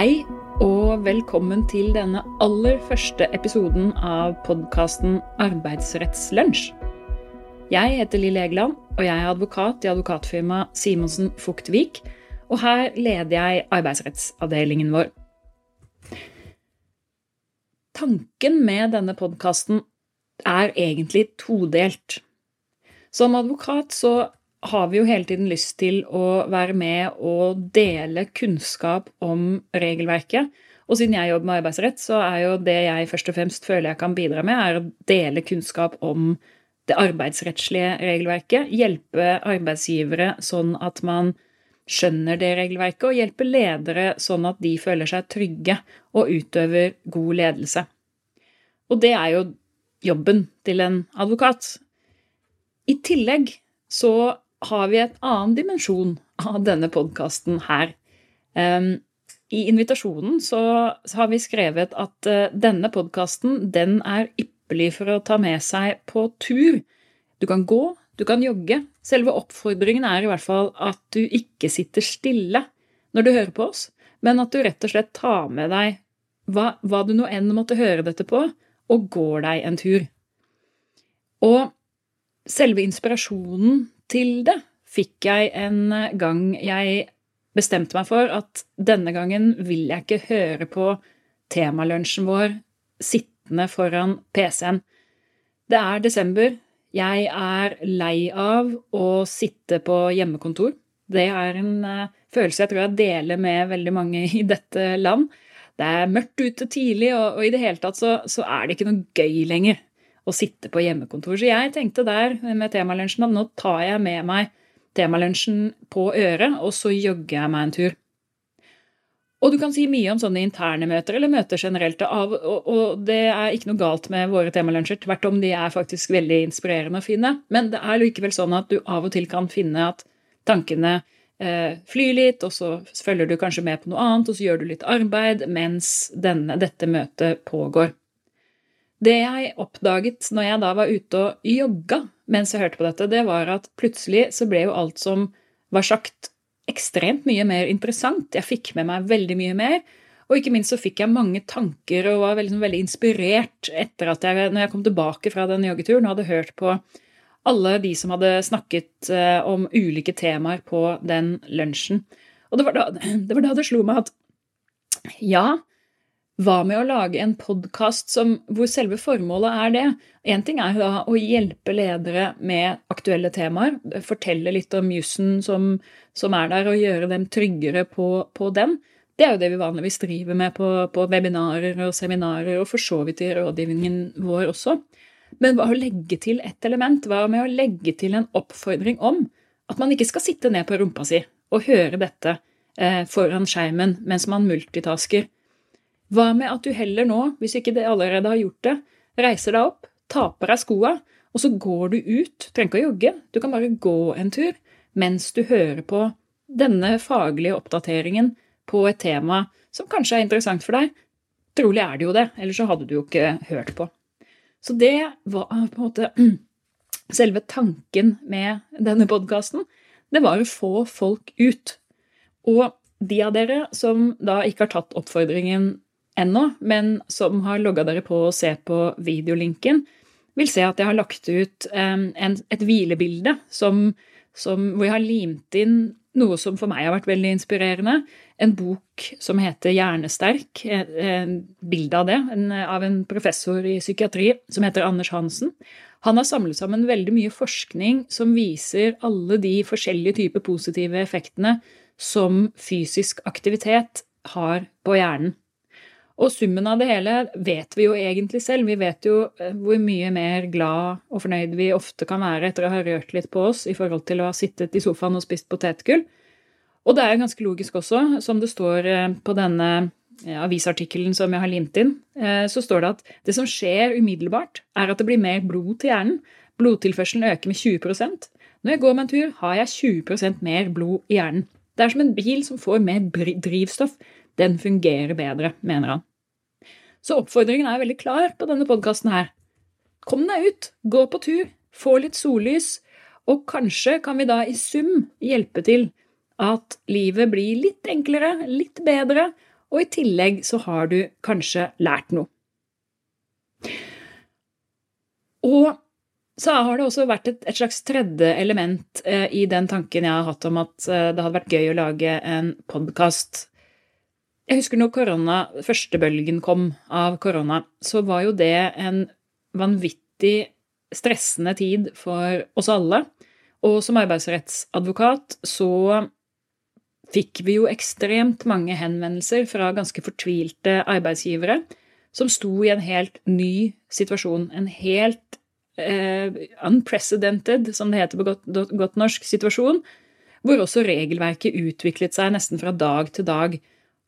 Hei og velkommen til denne aller første episoden av podkasten Arbeidsrettslunsj. Jeg heter Lill Egeland, og jeg er advokat i advokatfirmaet Simonsen Fuktvik. Og her leder jeg arbeidsrettsavdelingen vår. Tanken med denne podkasten er egentlig todelt. Som advokat så har vi jo hele tiden lyst til å være med og dele kunnskap om regelverket. Og siden jeg jobber med arbeidsrett, så er jo det jeg først og fremst føler jeg kan bidra med, er å dele kunnskap om det arbeidsrettslige regelverket. Hjelpe arbeidsgivere sånn at man skjønner det regelverket, og hjelpe ledere sånn at de føler seg trygge og utøver god ledelse. Og det er jo jobben til en advokat. I tillegg så har vi et annen dimensjon av denne podkasten her. I invitasjonen så har vi skrevet at eh, denne podkasten den er ypperlig for å ta med seg på tur. Du kan gå, du kan jogge. Selve oppfordringen er i hvert fall at du ikke sitter stille når du hører på oss, men at du rett og slett tar med deg hva, hva du nå enn måtte høre dette på, og går deg en tur. Og selve inspirasjonen til det fikk jeg en gang jeg bestemte meg for at denne gangen vil jeg ikke høre på temalunsjen vår sittende foran PC-en. Det er desember. Jeg er lei av å sitte på hjemmekontor. Det er en uh, følelse jeg tror jeg deler med veldig mange i dette land. Det er mørkt ute tidlig, og, og i det hele tatt så, så er det ikke noe gøy lenger å sitte på hjemmekontor. Så jeg tenkte der med temalunsjen at nå tar jeg med meg temalunsjen på øret, og så jogger jeg meg en tur. Og du kan si mye om sånne interne møter eller møter generelt, av, og, og det er ikke noe galt med våre temalunsjer. Tvert om, de er faktisk veldig inspirerende å finne. Men det er likevel sånn at du av og til kan finne at tankene eh, flyr litt, og så følger du kanskje med på noe annet, og så gjør du litt arbeid mens denne, dette møtet pågår. Det jeg oppdaget når jeg da var ute og jogga mens jeg hørte på dette, det var at plutselig så ble jo alt som var sagt, ekstremt mye mer interessant. Jeg fikk med meg veldig mye mer. Og ikke minst så fikk jeg mange tanker og var veldig, veldig inspirert etter at jeg, når jeg kom tilbake fra den joggeturen, hadde hørt på alle de som hadde snakket eh, om ulike temaer på den lunsjen. Og det var da det, var da det slo meg at ja, hva med å lage en podkast hvor selve formålet er det? Én ting er da å hjelpe ledere med aktuelle temaer, fortelle litt om jussen som, som, er der, og gjøre dem tryggere på, på, den. Det er jo det vi vanligvis driver med på, på webinarer og seminarer, og for så vidt i rådgivningen vår også. Men hva å legge til et element? Hva med å legge til en oppfordring om at man ikke skal sitte ned på rumpa si og høre dette eh, foran skjermen mens man multitasker? Hva med at du heller nå, hvis ikke det allerede har gjort det, reiser deg opp, tar på deg skoa, og så går du ut. Trenger ikke å jogge, du kan bare gå en tur mens du hører på denne faglige oppdateringen på et tema som kanskje er interessant for deg. Trolig er det jo det, ellers så hadde du jo ikke hørt på. Så det var på en måte selve tanken med denne podkasten. Det var å få folk ut. Og de av dere som da ikke har tatt oppfordringen ennå, men som har logga dere på og ser på videolinken, vil se at jeg har lagt ut en, et hvilebilde som, som, hvor jeg har limt inn noe som for meg har vært veldig inspirerende. En bok som heter Hjernesterk. En bilde av det, en, av en professor i psykiatri som heter Anders Hansen. Han har samlet sammen veldig mye forskning som viser alle de forskjellige typer positive effektene som fysisk aktivitet har på hjernen. Og summen av det hele vet vi jo egentlig selv. Vi vet jo eh, hvor mye mer glad og fornøyd vi ofte kan være etter å ha rørt litt på oss i forhold til å ha sittet i sofaen og spist potetgull. Og det er jo ganske logisk også, som det står eh, på denne eh, avisartikkelen som jeg har limt inn, så står det at det som skjer umiddelbart, er at det blir mer blod til hjernen. Blodtilførselen øker med 20% Når jeg går meg en tur, har jeg 20% mer blod i hjernen. Det er som en bil som får mer drivstoff. Den fungerer bedre, mener han. Så oppfordringen er veldig klar på denne podkasten her. Kom deg ut, gå på tur, få litt sollys, og kanskje kan vi da i sum hjelpe til at livet blir litt enklere, litt bedre, og i tillegg så har du kanskje lært noe. Og så har det også vært et, et slags tredje element eh, i den tanken jeg har hatt om at eh, det hadde vært gøy å lage en podkast. Jeg husker når korona, førstebølgen kom av korona, så var jo det en vanvittig stressende tid for oss alle. Og som arbeidsrettsadvokat så fikk vi jo ekstremt mange henvendelser fra ganske fortvilte arbeidsgivere som sto i en helt ny situasjon. En helt eh, unprecedented, som det heter på godt, godt, norsk, situasjon. Hvor også regelverket utviklet seg nesten fra dag til dag.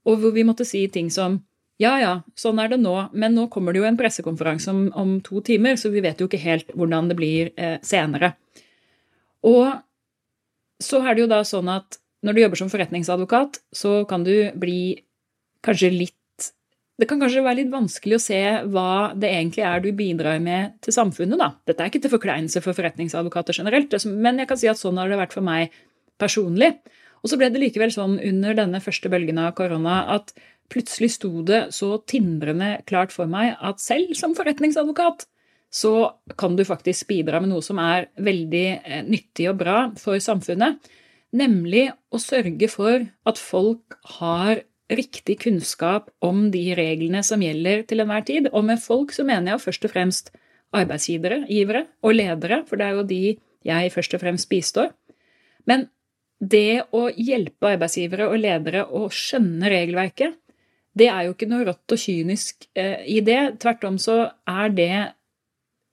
Og hvor vi måtte si ting som ja, ja, sånn er det nå, men nå kommer det jo en pressekonferanse om, om to timer, så vi vet jo ikke helt hvordan det blir eh, senere. Og så er det jo da sånn at når du jobber som forretningsadvokat, så kan du bli kanskje litt Det kan kanskje være litt vanskelig å se hva det egentlig er du bidrar med til samfunnet, da. Dette er ikke til forkleinelse for forretningsadvokater generelt, men jeg kan si at sånn har det vært for meg personlig. Og så ble det likevel sånn under denne første bølgen av korona at plutselig sto det så tindrende klart for meg at selv som forretningsadvokat så kan du faktisk bidra med noe som er veldig eh, nyttig og bra for samfunnet. Nemlig å sørge for at folk har riktig kunnskap om de reglene som gjelder til enhver tid. Og med folk så mener jeg først og fremst arbeidsgivere og ledere, for det er jo de jeg først og fremst bistår. Men det å hjelpe arbeidsgivere og ledere å skjønne regelverket, det er jo ikke noe rått og kynisk eh, i det. Tvert om så er det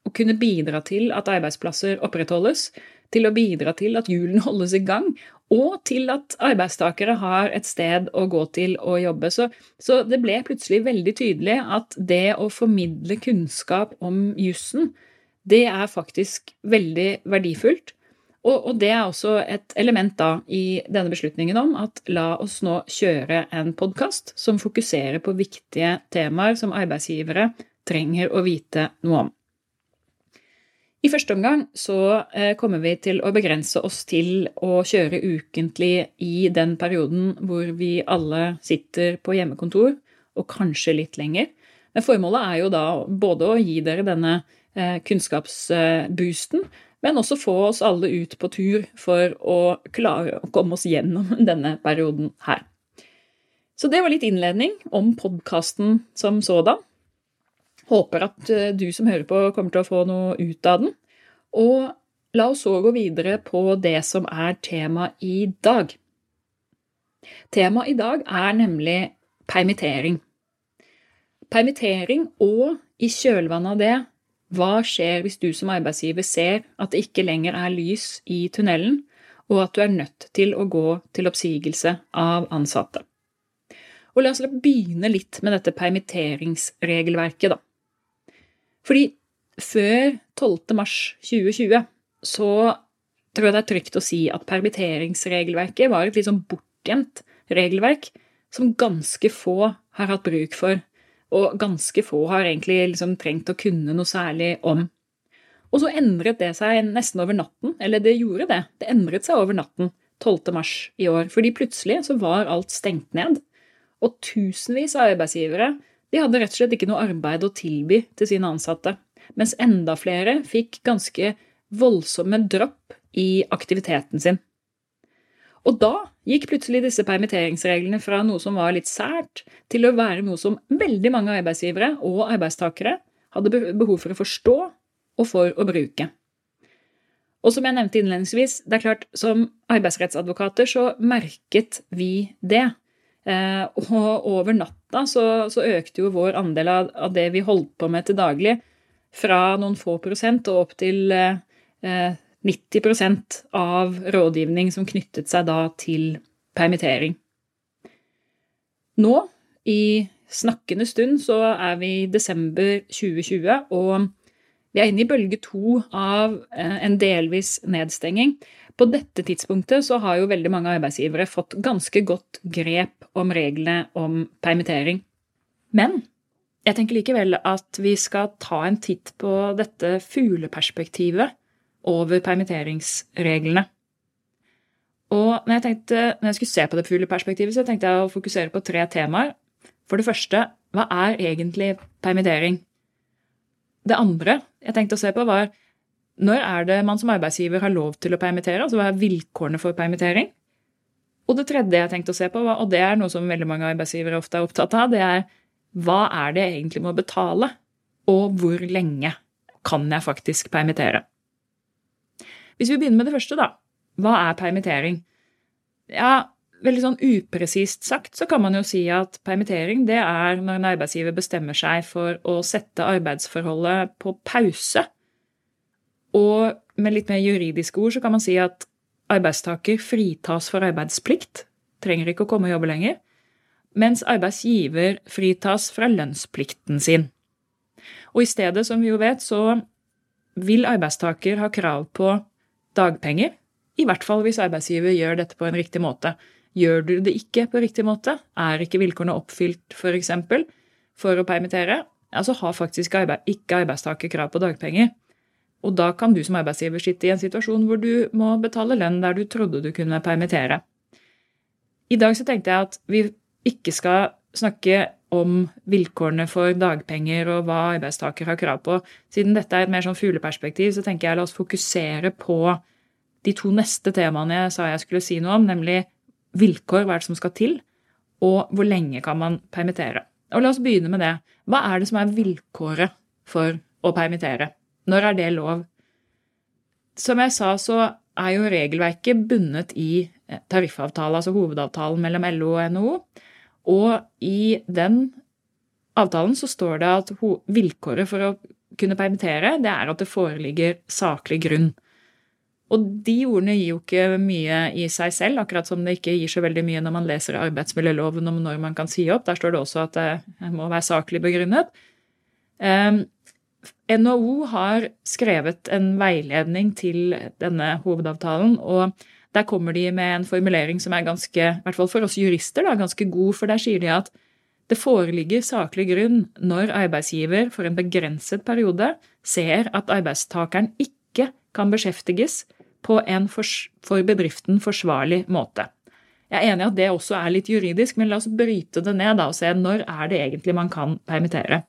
å kunne bidra til at arbeidsplasser opprettholdes, til å bidra til at hjulene holdes i gang, og til at arbeidstakere har et sted å gå til og jobbe. Så, så det ble plutselig veldig tydelig at det å formidle kunnskap om jussen, det er faktisk veldig verdifullt. Og, og, det er også et element da i denne beslutningen om at la oss nå kjøre en podkast som fokuserer på viktige temaer som arbeidsgivere trenger å vite noe om. I første omgang så eh, kommer vi til å begrense oss til å kjøre ukentlig i den perioden hvor vi alle sitter på hjemmekontor, og kanskje litt lenger. Men formålet er jo da både å gi dere denne eh, kunnskapsboosten, men også få oss alle ut på tur for å klare å komme oss gjennom denne perioden her. Så det var litt innledning om podkasten som sådan. Håper at eh, du som hører på, kommer til å få noe ut av den. Og la oss så gå videre på det som er tema i dag. Temaet i dag er nemlig permittering. Permittering og, i kjølvannet av det, hva skjer hvis du som arbeidsgiver ser at det ikke lenger er lys i tunnelen, og at du er nødt til å gå til oppsigelse av ansatte? Og la oss begynne litt med dette permitteringsregelverket, da. Fordi før 12. mars 2020 så tror jeg det er trygt å si at permitteringsregelverket var et litt sånn bortgjemt regelverk som ganske få har hatt bruk for, og ganske få har egentlig liksom trengt å kunne noe særlig om. Og så endret det seg nesten over natten, eller det gjorde det. Det endret seg over natten 12. mars i år, fordi plutselig så var alt stengt ned. Og tusenvis av arbeidsgivere de hadde rett og slett ikke noe arbeid å tilby til sine ansatte, mens enda flere fikk ganske voldsomme dropp i aktiviteten sin. Og da gikk plutselig disse permitteringsreglene fra noe som var litt sært, til å være noe som veldig mange arbeidsgivere og arbeidstakere hadde behov for å forstå og for å bruke. Og som jeg nevnte innledningsvis, det er klart, som arbeidsrettsadvokater så merket vi det. Eh, og over natta så, så økte jo vår andel av, av, det vi holdt på med til daglig, fra noen få prosent og opp til eh, 90% av rådgivning som knyttet seg da til permittering. Nå, i snakkende stund, så er vi i desember 2020, og vi er inne i bølge to av eh, en delvis nedstenging. På dette tidspunktet så har jo veldig mange arbeidsgivere fått ganske godt grep om reglene om permittering. Men jeg tenker likevel at vi skal ta en titt på dette fugleperspektivet over permitteringsreglene. Og når jeg, tenkte, når jeg skulle se på det fugleperspektivet, så tenkte jeg å fokusere på tre temaer. For det første, hva er egentlig permittering? Det andre jeg tenkte å se på, var når er det man som arbeidsgiver har lov til å permittere? Altså hva er vilkårene for permittering? Og det tredje jeg tenkte å se på, var, og det er noe som veldig mange arbeidsgivere ofte er opptatt av, det er hva er det jeg egentlig må betale, og hvor lenge kan jeg faktisk permittere? Hvis vi begynner med det første, da. Hva er permittering? Ja, veldig sånn upresist sagt så kan man jo si at permittering det er når en arbeidsgiver bestemmer seg for å sette arbeidsforholdet på pause. Og med litt mer juridiske ord så kan man si at arbeidstaker fritas for arbeidsplikt, trenger ikke å komme og jobbe lenger, mens arbeidsgiver fritas fra lønnsplikten sin. Og i stedet, som vi jo vet, så vil arbeidstaker ha krav på dagpenger, i hvert fall hvis arbeidsgiver gjør dette på en riktig måte. Gjør du det ikke på riktig måte, er ikke vilkårene oppfylt f.eks. For, eksempel, for å permittere, ja, så har faktisk ikke arbeidstaker krav på dagpenger. Og da kan du som arbeidsgiver sitte i en situasjon hvor du må betale lønn der du trodde du kunne permittere. I dag så tenkte jeg at vi ikke skal snakke om vilkårene for dagpenger og hva arbeidstaker har krav på. Siden dette er et mer sånn fugleperspektiv, så tenker jeg la oss fokusere på de to neste temaene jeg sa jeg skulle si noe om, nemlig vilkår, hva er det som skal til, og hvor lenge kan man permittere. Og la oss begynne med det. Hva er det som er vilkåret for å permittere? Når er det lov? Som jeg sa, så er jo regelverket bundet i tariffavtalen, altså hovedavtalen mellom LO og NHO. Og i den avtalen så står det at vilkåret for å kunne permittere, det er at det foreligger saklig grunn. Og de ordene gir jo ikke mye i seg selv, akkurat som det ikke gir så veldig mye når man leser arbeidsmiljøloven om når man kan si opp. Der står det også at det må være saklig begrunnet. Um, NHO har skrevet en veiledning til denne hovedavtalen, og der kommer de med en formulering som er ganske, i hvert fall for oss jurister, da, ganske god, for der sier de at det foreligger saklig grunn når arbeidsgiver for en begrenset periode ser at arbeidstakeren ikke kan beskjeftiges på en for bedriften forsvarlig måte. Jeg er enig i at det også er litt juridisk, men la oss bryte det ned da, og se når er det egentlig man kan permittere.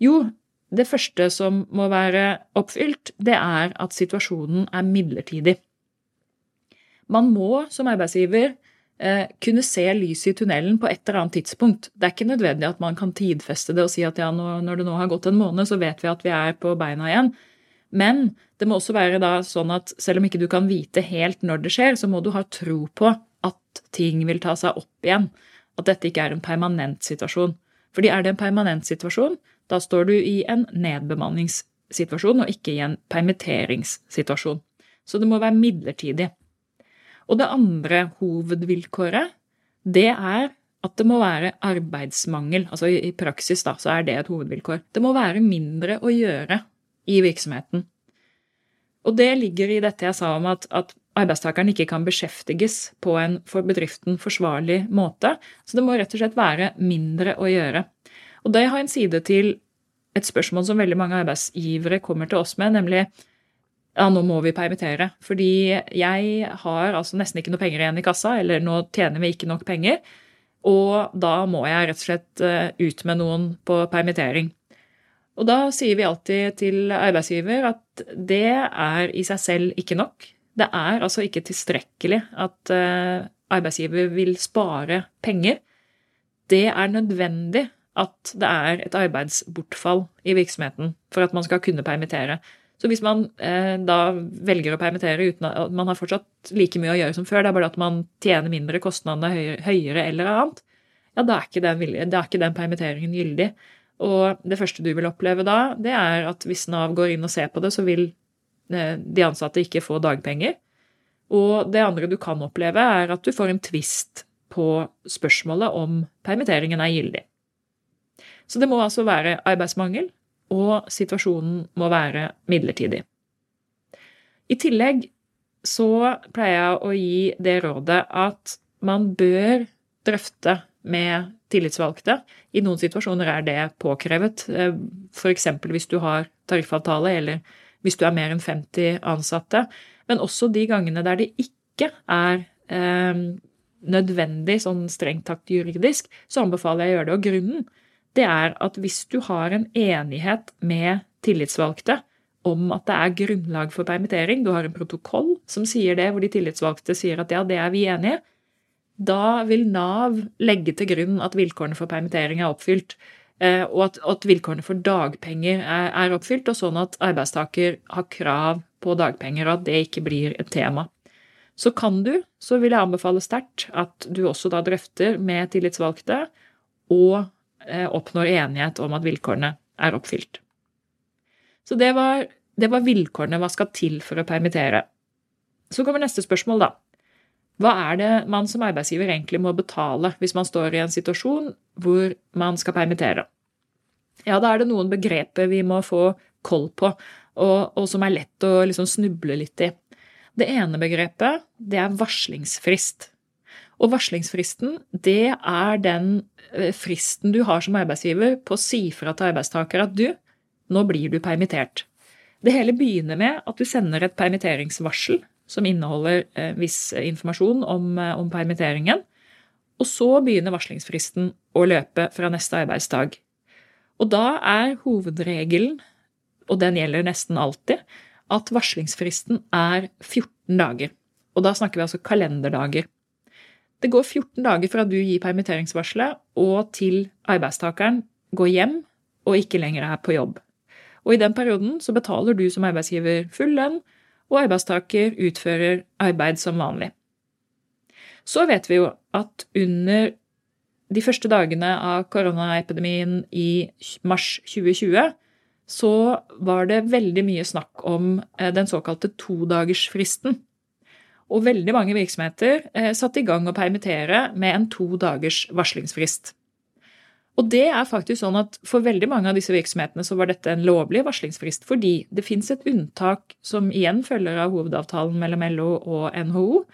Jo, det første som må være oppfylt, det er at situasjonen er midlertidig. Man må som arbeidsgiver eh, kunne se lyset i tunnelen på et eller annet tidspunkt. Det er ikke nødvendig at man kan tidfeste det og si at ja, når det nå har gått en måned, så vet vi at vi er på beina igjen. Men det må også være da sånn at selv om ikke du kan vite helt når det skjer, så må du ha tro på at ting vil ta seg opp igjen. At dette ikke er en permanent situasjon. Fordi er det en permanent situasjon, da står du i en nedbemanningssituasjon og ikke i en permitteringssituasjon. Så det må være midlertidig. Og det andre hovedvilkåret, det er at det må være arbeidsmangel. Altså i praksis da, så er det et hovedvilkår. Det må være mindre å gjøre i virksomheten. Og det ligger i dette jeg sa om at, at arbeidstakeren ikke kan beskjeftiges på en for bedriften forsvarlig måte. Så det må rett og slett være mindre å gjøre. Og det har en side til et spørsmål som veldig mange arbeidsgivere kommer til oss med, nemlig ja, nå må vi permittere. Fordi jeg har altså nesten ikke noe penger igjen i kassa, eller nå tjener vi ikke nok penger. Og da må jeg rett og slett eh, ut med noen på permittering. Og da sier vi alltid til arbeidsgiver at det er i seg selv ikke nok. Det er altså ikke tilstrekkelig at eh, arbeidsgiver vil spare penger. Det er nødvendig at det er et arbeidsbortfall i virksomheten for at man skal kunne permittere. Så hvis man eh, da velger å permittere uten at man har fortsatt like mye å gjøre som før, det er bare at man tjener mindre, kostnadene høyere, høyere eller annet, ja, da er ikke den, da er ikke den permitteringen gyldig. Og det første du vil oppleve da, det er at hvis Nav går inn og ser på det, så vil eh, de ansatte ikke få dagpenger. Og det andre du kan oppleve, er at du får en tvist på spørsmålet om permitteringen er gyldig. Så det må altså være arbeidsmangel, og situasjonen må være midlertidig. I tillegg så pleier jeg å gi det rådet at man bør drøfte med tillitsvalgte. I noen situasjoner er det påkrevet, eh, f.eks. hvis du har tariffavtale, eller hvis du er mer enn 50 ansatte. Men også de gangene der det ikke er eh, nødvendig sånn strengt takt juridisk, så anbefaler jeg å gjøre det. Og grunnen det er at hvis du har en enighet med tillitsvalgte om at det er grunnlag for permittering, du har en protokoll som sier det, hvor de tillitsvalgte sier at ja, det er vi enige, da vil Nav legge til grunn at vilkårene for permittering er oppfylt. Eh, og at, at vilkårene for dagpenger er, er, oppfylt, og sånn at arbeidstaker har krav på dagpenger, og at det ikke blir et tema. Så kan du, så vil jeg anbefale sterkt at du også da drøfter med tillitsvalgte og oppnår enighet om at vilkårene er oppfylt. Så det var, det var vilkårene hva skal til for å permittere. Så kommer neste spørsmål, da. Hva er det man som arbeidsgiver egentlig må betale hvis man står i en situasjon hvor man skal permittere? Ja, da er det noen begreper vi må få koll på, og, og som er lett å liksom snuble litt i. Det ene begrepet, det er varslingsfrist. Og varslingsfristen, det er den eh, fristen du har som arbeidsgiver på å si fra til arbeidstaker at du, nå blir du permittert. Det hele begynner med at du sender et permitteringsvarsel som inneholder eh, viss informasjon om, eh, om, permitteringen. Og så begynner varslingsfristen å løpe fra neste arbeidsdag. Og da er hovedregelen, og den gjelder nesten alltid, at varslingsfristen er 14 dager. Og da snakker vi altså kalenderdager. Det går 14 dager fra du gir permitteringsvarselet og til arbeidstakeren går hjem og ikke lenger er på jobb. Og i den perioden så betaler du som arbeidsgiver full lønn, og arbeidstaker utfører arbeid som vanlig. Så vet vi jo at under de første dagene av koronaepidemien i mars 2020 så var det veldig mye snakk om eh, den såkalte todagersfristen. Og veldig mange virksomheter satt satte i gang å permittere med en to dagers varslingsfrist. Og det er faktisk sånn at For veldig mange av disse virksomhetene så var dette en lovlig varslingsfrist, fordi det fins et unntak som igjen følger av hovedavtalen mellom LO og NHO,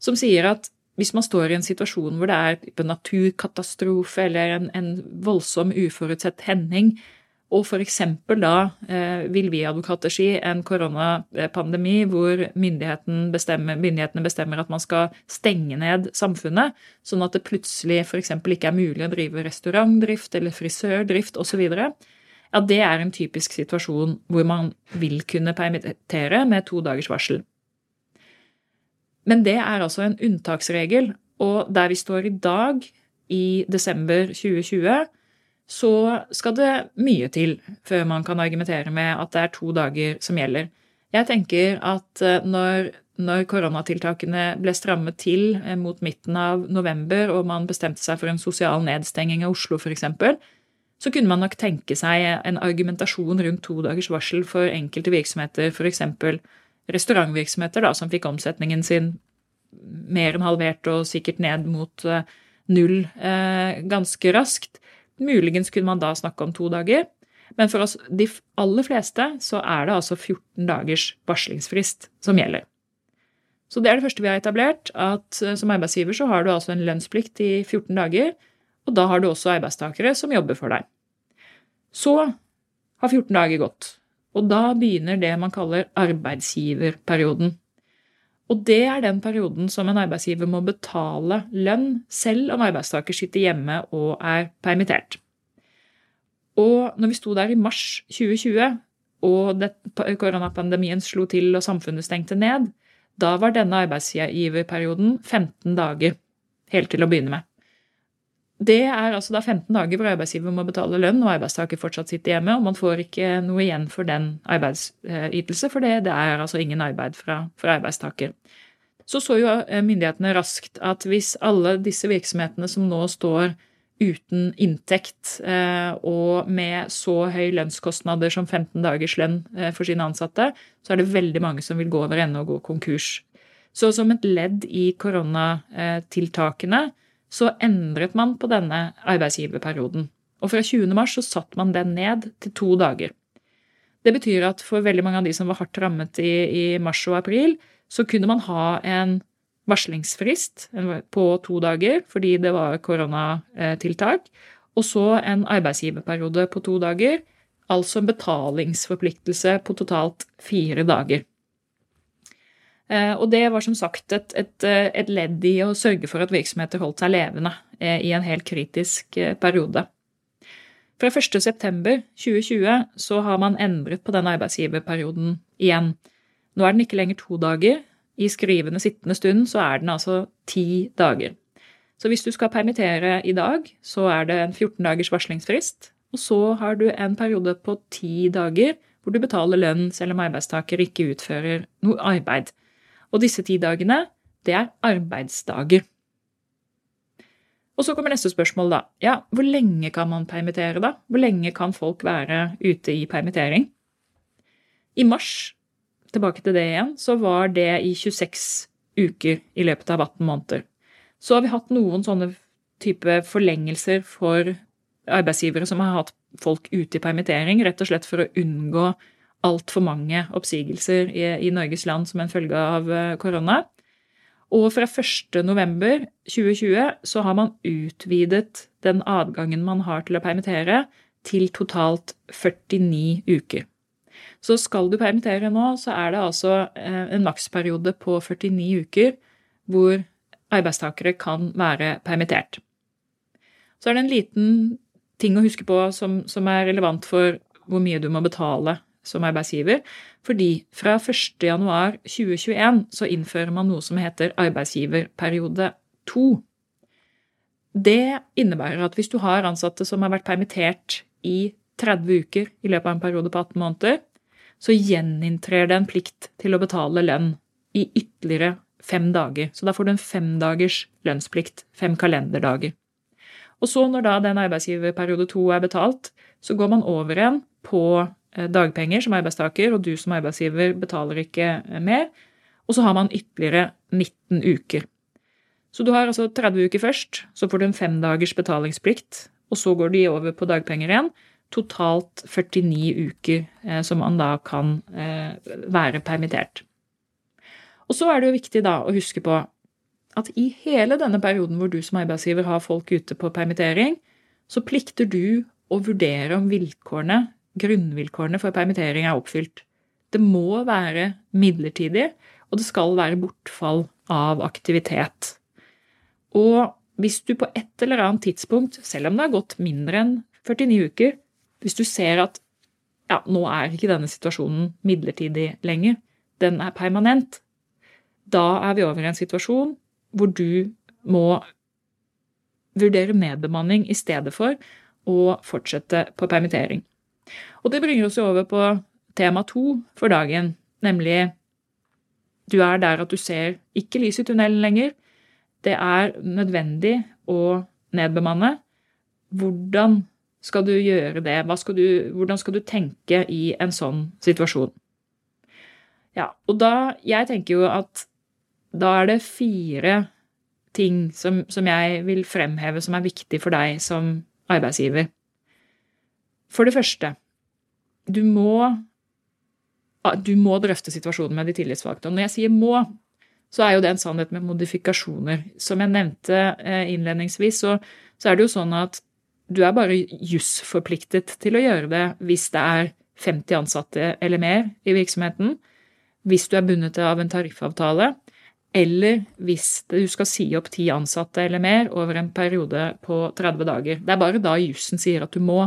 som sier at hvis man står i en situasjon hvor det er en naturkatastrofe eller en, en voldsom uforutsett hending, og f.eks. da eh, vil vi advokater si en koronapandemi hvor myndigheten bestemmer, myndighetene bestemmer at man skal stenge ned samfunnet, sånn at det plutselig f.eks. ikke er mulig å drive restaurantdrift eller frisørdrift osv. Ja, det er en typisk situasjon hvor man vil kunne permittere med to dagers varsel. Men det er altså en unntaksregel, og der vi står i dag, i desember 2020, så skal det mye til før man kan argumentere med at det er to dager som gjelder. Jeg tenker at eh, når, når koronatiltakene ble strammet til eh, mot midten av november, og man bestemte seg for en sosial nedstenging av Oslo f.eks., så kunne man nok tenke seg en argumentasjon rundt to dagers varsel for enkelte virksomheter, f.eks. restaurantvirksomheter da, som fikk omsetningen sin mer enn halvert og sikkert ned mot eh, null eh, ganske raskt. Muligens kunne man da snakke om to dager. Men for oss, de aller fleste, så er det altså 14 dagers varslingsfrist som gjelder. Så det er det første vi har etablert, at eh, som arbeidsgiver så har du altså en lønnsplikt i 14 dager, og da har du også arbeidstakere som jobber for deg. Så har 14 dager gått, og da begynner det man kaller arbeidsgiverperioden. Og det er den perioden som en arbeidsgiver må betale lønn selv om arbeidstaker sitter hjemme og er permittert. Og når vi sto der i mars 2020, og koronapandemien slo til og samfunnet stengte ned, da var denne arbeidsgiverperioden 15 dager, helt til å begynne med. Det er altså da 15 dager hvor arbeidsgiver må betale lønn og arbeidstaker fortsatt sitter hjemme, og man får ikke noe igjen for den arbeidsytelse, for det, det er altså ingen arbeid fra, fra arbeidstaker. Så så jo eh, myndighetene raskt at hvis alle disse virksomhetene som nå står uten inntekt eh, og med så høy lønnskostnader som 15 dagers lønn eh, for sine ansatte, så er det veldig mange som vil gå over ende og gå konkurs. Så som et ledd i koronatiltakene så endret man på denne arbeidsgiverperioden. Og fra 20. mars så satte man den ned til to dager. Det betyr at for veldig mange av de som var hardt rammet i, i mars og april, så kunne man ha en varslingsfrist på to dager fordi det var koronatiltak, og så en arbeidsgiverperiode på to dager, altså en betalingsforpliktelse på totalt fire dager. Eh, og det var som sagt et, et, eh, et, ledd i å sørge for at virksomheter holdt seg levende eh, i en helt kritisk periode. Fra 1.9.2020 så har man endret på den arbeidsgiverperioden igjen. Nå er den ikke lenger to dager. I skrivende sittende stund så er den altså ti dager. Så hvis du skal permittere i dag, så er det en 14 dagers varslingsfrist. Og så har du en periode på ti dager hvor du betaler lønn selv om arbeidstaker ikke utfører noe arbeid. Og disse ti dagene, det er arbeidsdager. Og så kommer neste spørsmål, da. Ja, hvor lenge kan man permittere, da? Hvor lenge kan folk være ute i permittering? I mars, tilbake til det igjen, så var det i 26 uker i løpet av 18 måneder. Så har vi hatt noen sånne type forlengelser for arbeidsgivere som har hatt folk ute i permittering, rett og slett for å unngå altfor mange oppsigelser i, i, Norges land som en følge av eh, korona. Og fra 1.11.2020 så har man utvidet den adgangen man har til å permittere, til totalt 49 uker. Så skal du permittere nå, så er det altså eh, en maksperiode på 49 uker hvor arbeidstakere kan være permittert. Så er det en liten ting å huske på som, som er relevant for hvor mye du må betale som arbeidsgiver, fordi fra 1.1.2021 så innfører man noe som heter arbeidsgiverperiode 2. Det innebærer at hvis du har ansatte som har vært permittert i 30 uker i løpet av en periode på 18 måneder, så gjeninntrer det en plikt til å betale lønn i ytterligere fem dager. Så da får du en femdagers lønnsplikt, fem kalenderdager. Og så, når da den arbeidsgiverperiode to er betalt, så går man over igjen på dagpenger som arbeidstaker, og du som arbeidsgiver betaler ikke eh, mer. Og så har man ytterligere 19 uker. Så du har altså 30 uker først, så får du en femdagers betalingsplikt, og så går de over på dagpenger igjen. Totalt 49 uker eh, som man da kan eh, være permittert. Og så er det jo viktig da å huske på at i hele denne perioden hvor du som arbeidsgiver har folk ute på permittering, så plikter du å vurdere om vilkårene grunnvilkårene for permittering er oppfylt. Det må være midlertidig, og det skal være bortfall av aktivitet. Og hvis du på et eller annet tidspunkt, selv om det har gått mindre enn 49 uker, hvis du ser at ja, nå er ikke denne situasjonen midlertidig lenger, den er permanent, da er vi over i en situasjon hvor du må vurdere nedbemanning i stedet for å fortsette på permittering. Og det bringer oss jo over på tema to for dagen, nemlig du er der at du ser ikke lys i tunnelen lenger. Det er nødvendig å nedbemanne. Hvordan skal du gjøre det? Skal du, hvordan skal du tenke i en sånn situasjon? Ja, og da Jeg tenker jo at da er det fire ting som, som jeg vil fremheve som er viktig for deg som arbeidsgiver. For det første, du må, du må drøfte situasjonen med de tillitsvalgte. Og når jeg sier må, så er jo det en sannhet med modifikasjoner. Som jeg nevnte eh, innledningsvis, så, så er det jo sånn at du er bare jusforpliktet til å gjøre det hvis det er 50 ansatte eller mer i virksomheten, hvis du er bundet av en tariffavtale, eller hvis du skal si opp ti ansatte eller mer over en periode på 30 dager. Det er bare da jussen sier at du må.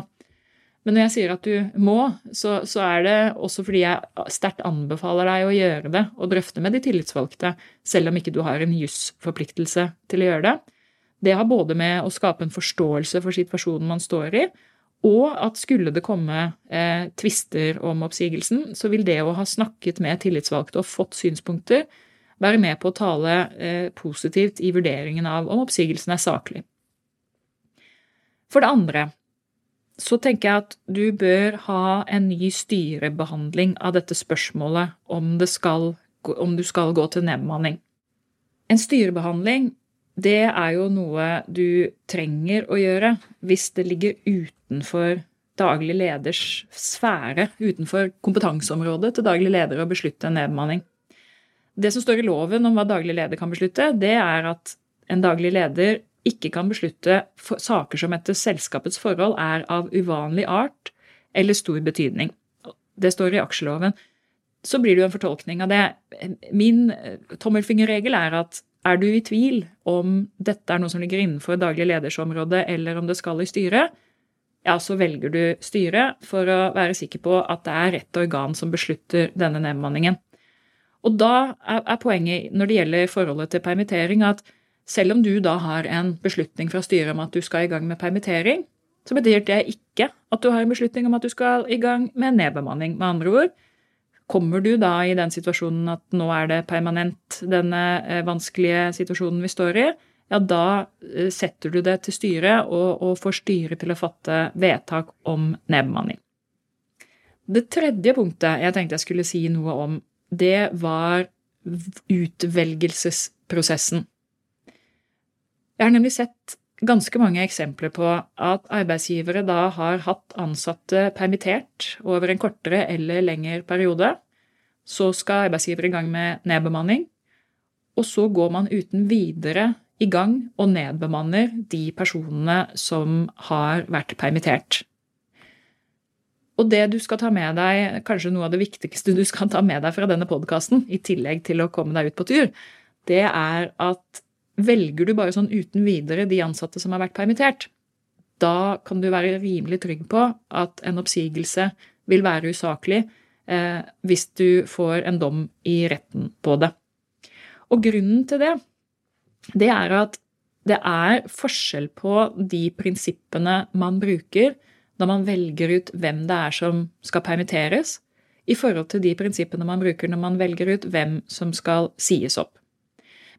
Men når jeg sier at du må, så, så er det også fordi jeg sterkt anbefaler deg å gjøre det og drøfte med de tillitsvalgte, selv om ikke du har en jusforpliktelse til å gjøre det. Det har både med å skape en forståelse for situasjonen man står i, og at skulle det komme eh, tvister om oppsigelsen, så vil det å ha snakket med tillitsvalgte og fått synspunkter, være med på å tale eh, positivt i vurderingen av om oppsigelsen er saklig. For det andre, så tenker jeg at du bør ha en ny styrebehandling av dette spørsmålet om, det skal, om du skal gå til nedbemanning. En styrebehandling det er jo noe du trenger å gjøre hvis det ligger utenfor daglig leders sfære, utenfor kompetanseområdet til daglig leder å beslutte en nedbemanning. Det som står i loven om hva daglig leder kan beslutte, det er at en daglig leder ikke kan beslutte saker som etter selskapets forhold er av uvanlig art eller stor betydning. Det står i aksjeloven. så blir det jo en fortolkning av det. Min eh, tommelfingerregel er at er du i tvil om dette er noe som ligger innenfor daglig ledersområde, eller om det skal i styret, ja, så velger du styret for å være sikker på at det er rett organ som beslutter denne nedbemanningen. Og da er poenget når det gjelder forholdet til permittering, at selv om du da har en beslutning fra styret om at du skal i gang med permittering, så betyr det ikke at du har en beslutning om at du skal i gang med nedbemanning. Med andre ord, kommer du da i den situasjonen at nå er det permanent, denne eh, vanskelige situasjonen vi står i, ja, da eh, setter du det til styret og, og får styret til å fatte vedtak om nedbemanning. Det tredje punktet jeg tenkte jeg skulle si noe om, det var utvelgelsesprosessen. Jeg har nemlig sett ganske mange eksempler på at arbeidsgivere da har hatt ansatte permittert over en kortere eller lengre periode. Så skal arbeidsgiver i gang med nedbemanning, og så går man uten videre i gang og nedbemanner de personene som har vært permittert. Og det du skal ta med deg, kanskje noe av det viktigste du skal ta med deg fra denne podkasten, i tillegg til å komme deg ut på tur, det er at velger du bare sånn uten videre de ansatte som har vært permittert, da kan du være rimelig trygg på at en oppsigelse vil være usaklig eh, hvis du får en dom i retten på det. Og grunnen til det det er at det er forskjell på de prinsippene man bruker når man velger ut hvem det er som skal permitteres, i forhold til de prinsippene man bruker når man velger ut hvem som skal sies opp.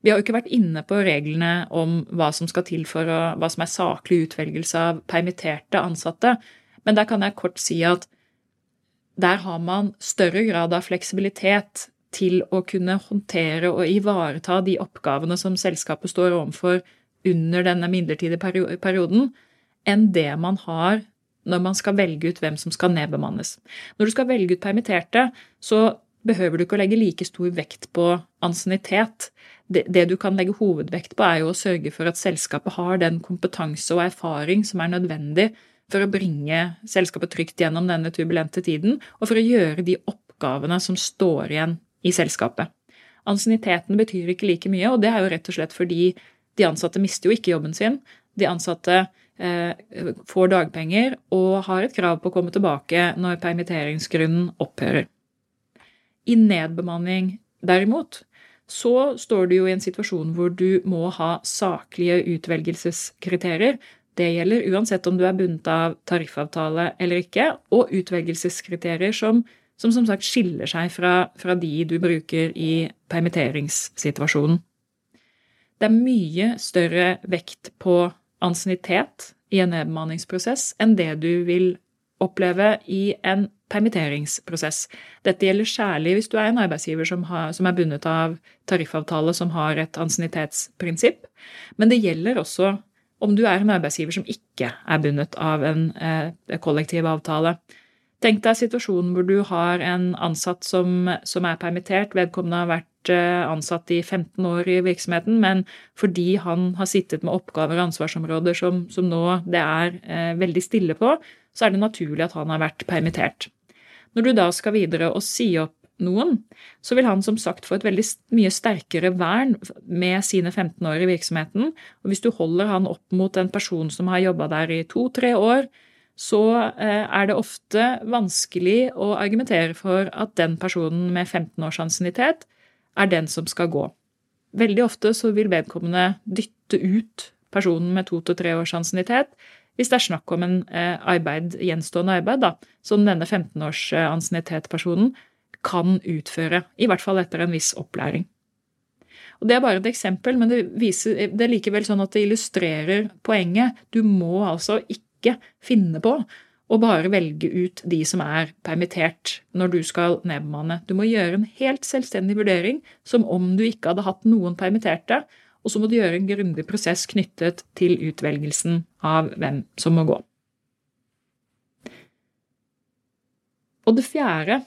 Vi har jo ikke vært inne på reglene om hva som skal til for å, hva som er saklig utvelgelse av permitterte ansatte, men der kan jeg kort si at der har man større grad av fleksibilitet til å kunne håndtere og ivareta de oppgavene som selskapet står overfor under denne midlertidige perioden, enn det man har når man skal velge ut hvem som skal nedbemannes. Når du skal velge ut permitterte, så behøver du ikke å legge like stor vekt på ansiennitet. Det, du kan legge hovedvekt på, er jo å sørge for at selskapet har den kompetanse og erfaring som er nødvendig for å bringe selskapet trygt gjennom denne turbulente tiden, og for å gjøre de oppgavene som står igjen i selskapet. Ansienniteten betyr ikke like mye, og det er jo rett og slett fordi de ansatte mister jo ikke jobben sin. De ansatte eh, får dagpenger og har et krav på å komme tilbake når permitteringsgrunnen opphører. I nedbemanning, derimot, så står du jo i en situasjon hvor du må ha saklige utvelgelseskriterier. Det gjelder uansett om du er bundet av tariffavtale eller ikke, og utvelgelseskriterier som som som sagt skiller seg fra, fra de du bruker i permitteringssituasjonen. Det er mye større vekt på ansiennitet i en nedbemanningsprosess enn det du vil oppleve i en permitteringsprosess. Dette gjelder særlig hvis du er en arbeidsgiver som, har, som er bundet av tariffavtale som har et ansiennitetsprinsipp, men det gjelder også om du er en arbeidsgiver som ikke er bundet av en eh, kollektiv avtale. Tenk deg situasjonen hvor du har en ansatt som, som, er permittert. Vedkommende har vært eh, ansatt i 15 år i virksomheten, men fordi han har sittet med oppgaver og ansvarsområder som, som nå det er eh, veldig stille på, så er det naturlig at han har vært permittert. Når du da skal videre og si opp noen, så vil han som sagt få et veldig mye sterkere vern med sine 15 år i virksomheten. Og hvis du holder han opp mot en person som har jobba der i to-tre år, så eh, er det ofte vanskelig å argumentere for at den personen med 15 års ansiennitet er den som skal gå. Veldig ofte så vil vedkommende dytte ut personen med to til tre års ansiennitet hvis det er snakk om en eh, arbeid, gjenstående arbeid da, som denne 15 års eh, ansiennitet-personen kan utføre, i hvert fall etter en viss opplæring. Og Det er bare et eksempel, men det, viser, det er likevel sånn at det illustrerer poenget. Du må altså ikke finne på å bare velge ut de som er permittert når du skal nedbemanne. Du må gjøre en helt selvstendig vurdering som om du ikke hadde hatt noen permitterte, og så må du gjøre en grundig prosess knyttet til utvelgelsen av hvem som må gå. Og det fjerde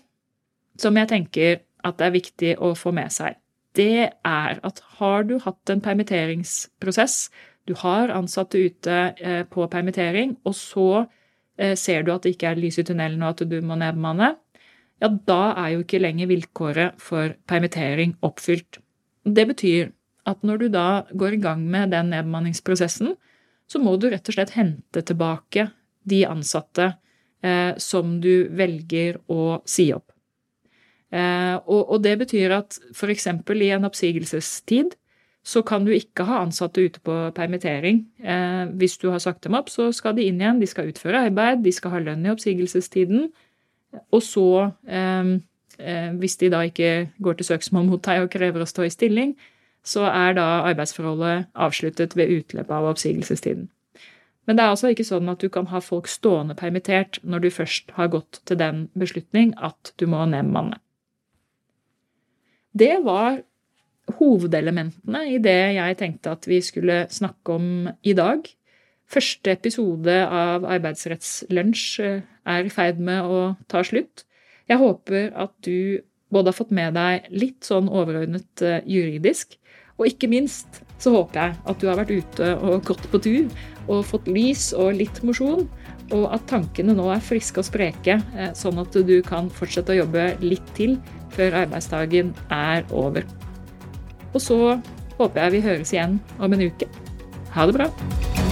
som jeg tenker at det er viktig å få med seg, det er at har du hatt en permitteringsprosess du har ansatte ute eh, på permittering, og så eh, ser du at det ikke er lys i tunnelen og at du må nedbemanne. ja, da er jo ikke lenger vilkåret for permittering oppfylt. Det betyr at når du da går i gang med den nedbemanningsprosessen, så må du rett og slett hente tilbake de ansatte eh, som du velger å si opp. Eh, og, og, det betyr at f.eks. i en oppsigelsestid så kan du ikke ha ansatte ute på permittering. Eh, hvis du har sagt dem opp, så skal de inn igjen. De skal utføre arbeid, de skal ha lønn i oppsigelsestiden. Og så, eh, eh hvis de da ikke går til søksmål mot deg og krever å stå i stilling, så er da arbeidsforholdet avsluttet ved utløpet av oppsigelsestiden. Men det er altså ikke sånn at du kan ha folk stående permittert når du først har gått til den beslutning at du må nedbemanne. Det var hovedelementene i det jeg tenkte at vi skulle snakke om i dag. Første episode av Arbeidsrettslunsj eh, er i ferd med å ta slutt. Jeg håper at du både har fått med deg litt sånn overordnet eh, juridisk, og ikke minst så håper jeg at du har vært ute og gått på tur og fått lys og litt mosjon, og at tankene nå er friske og spreke, eh, sånn at du kan fortsette å jobbe litt til før arbeidsdagen er over. Og så håper jeg vi høres igjen om en uke. Ha det bra!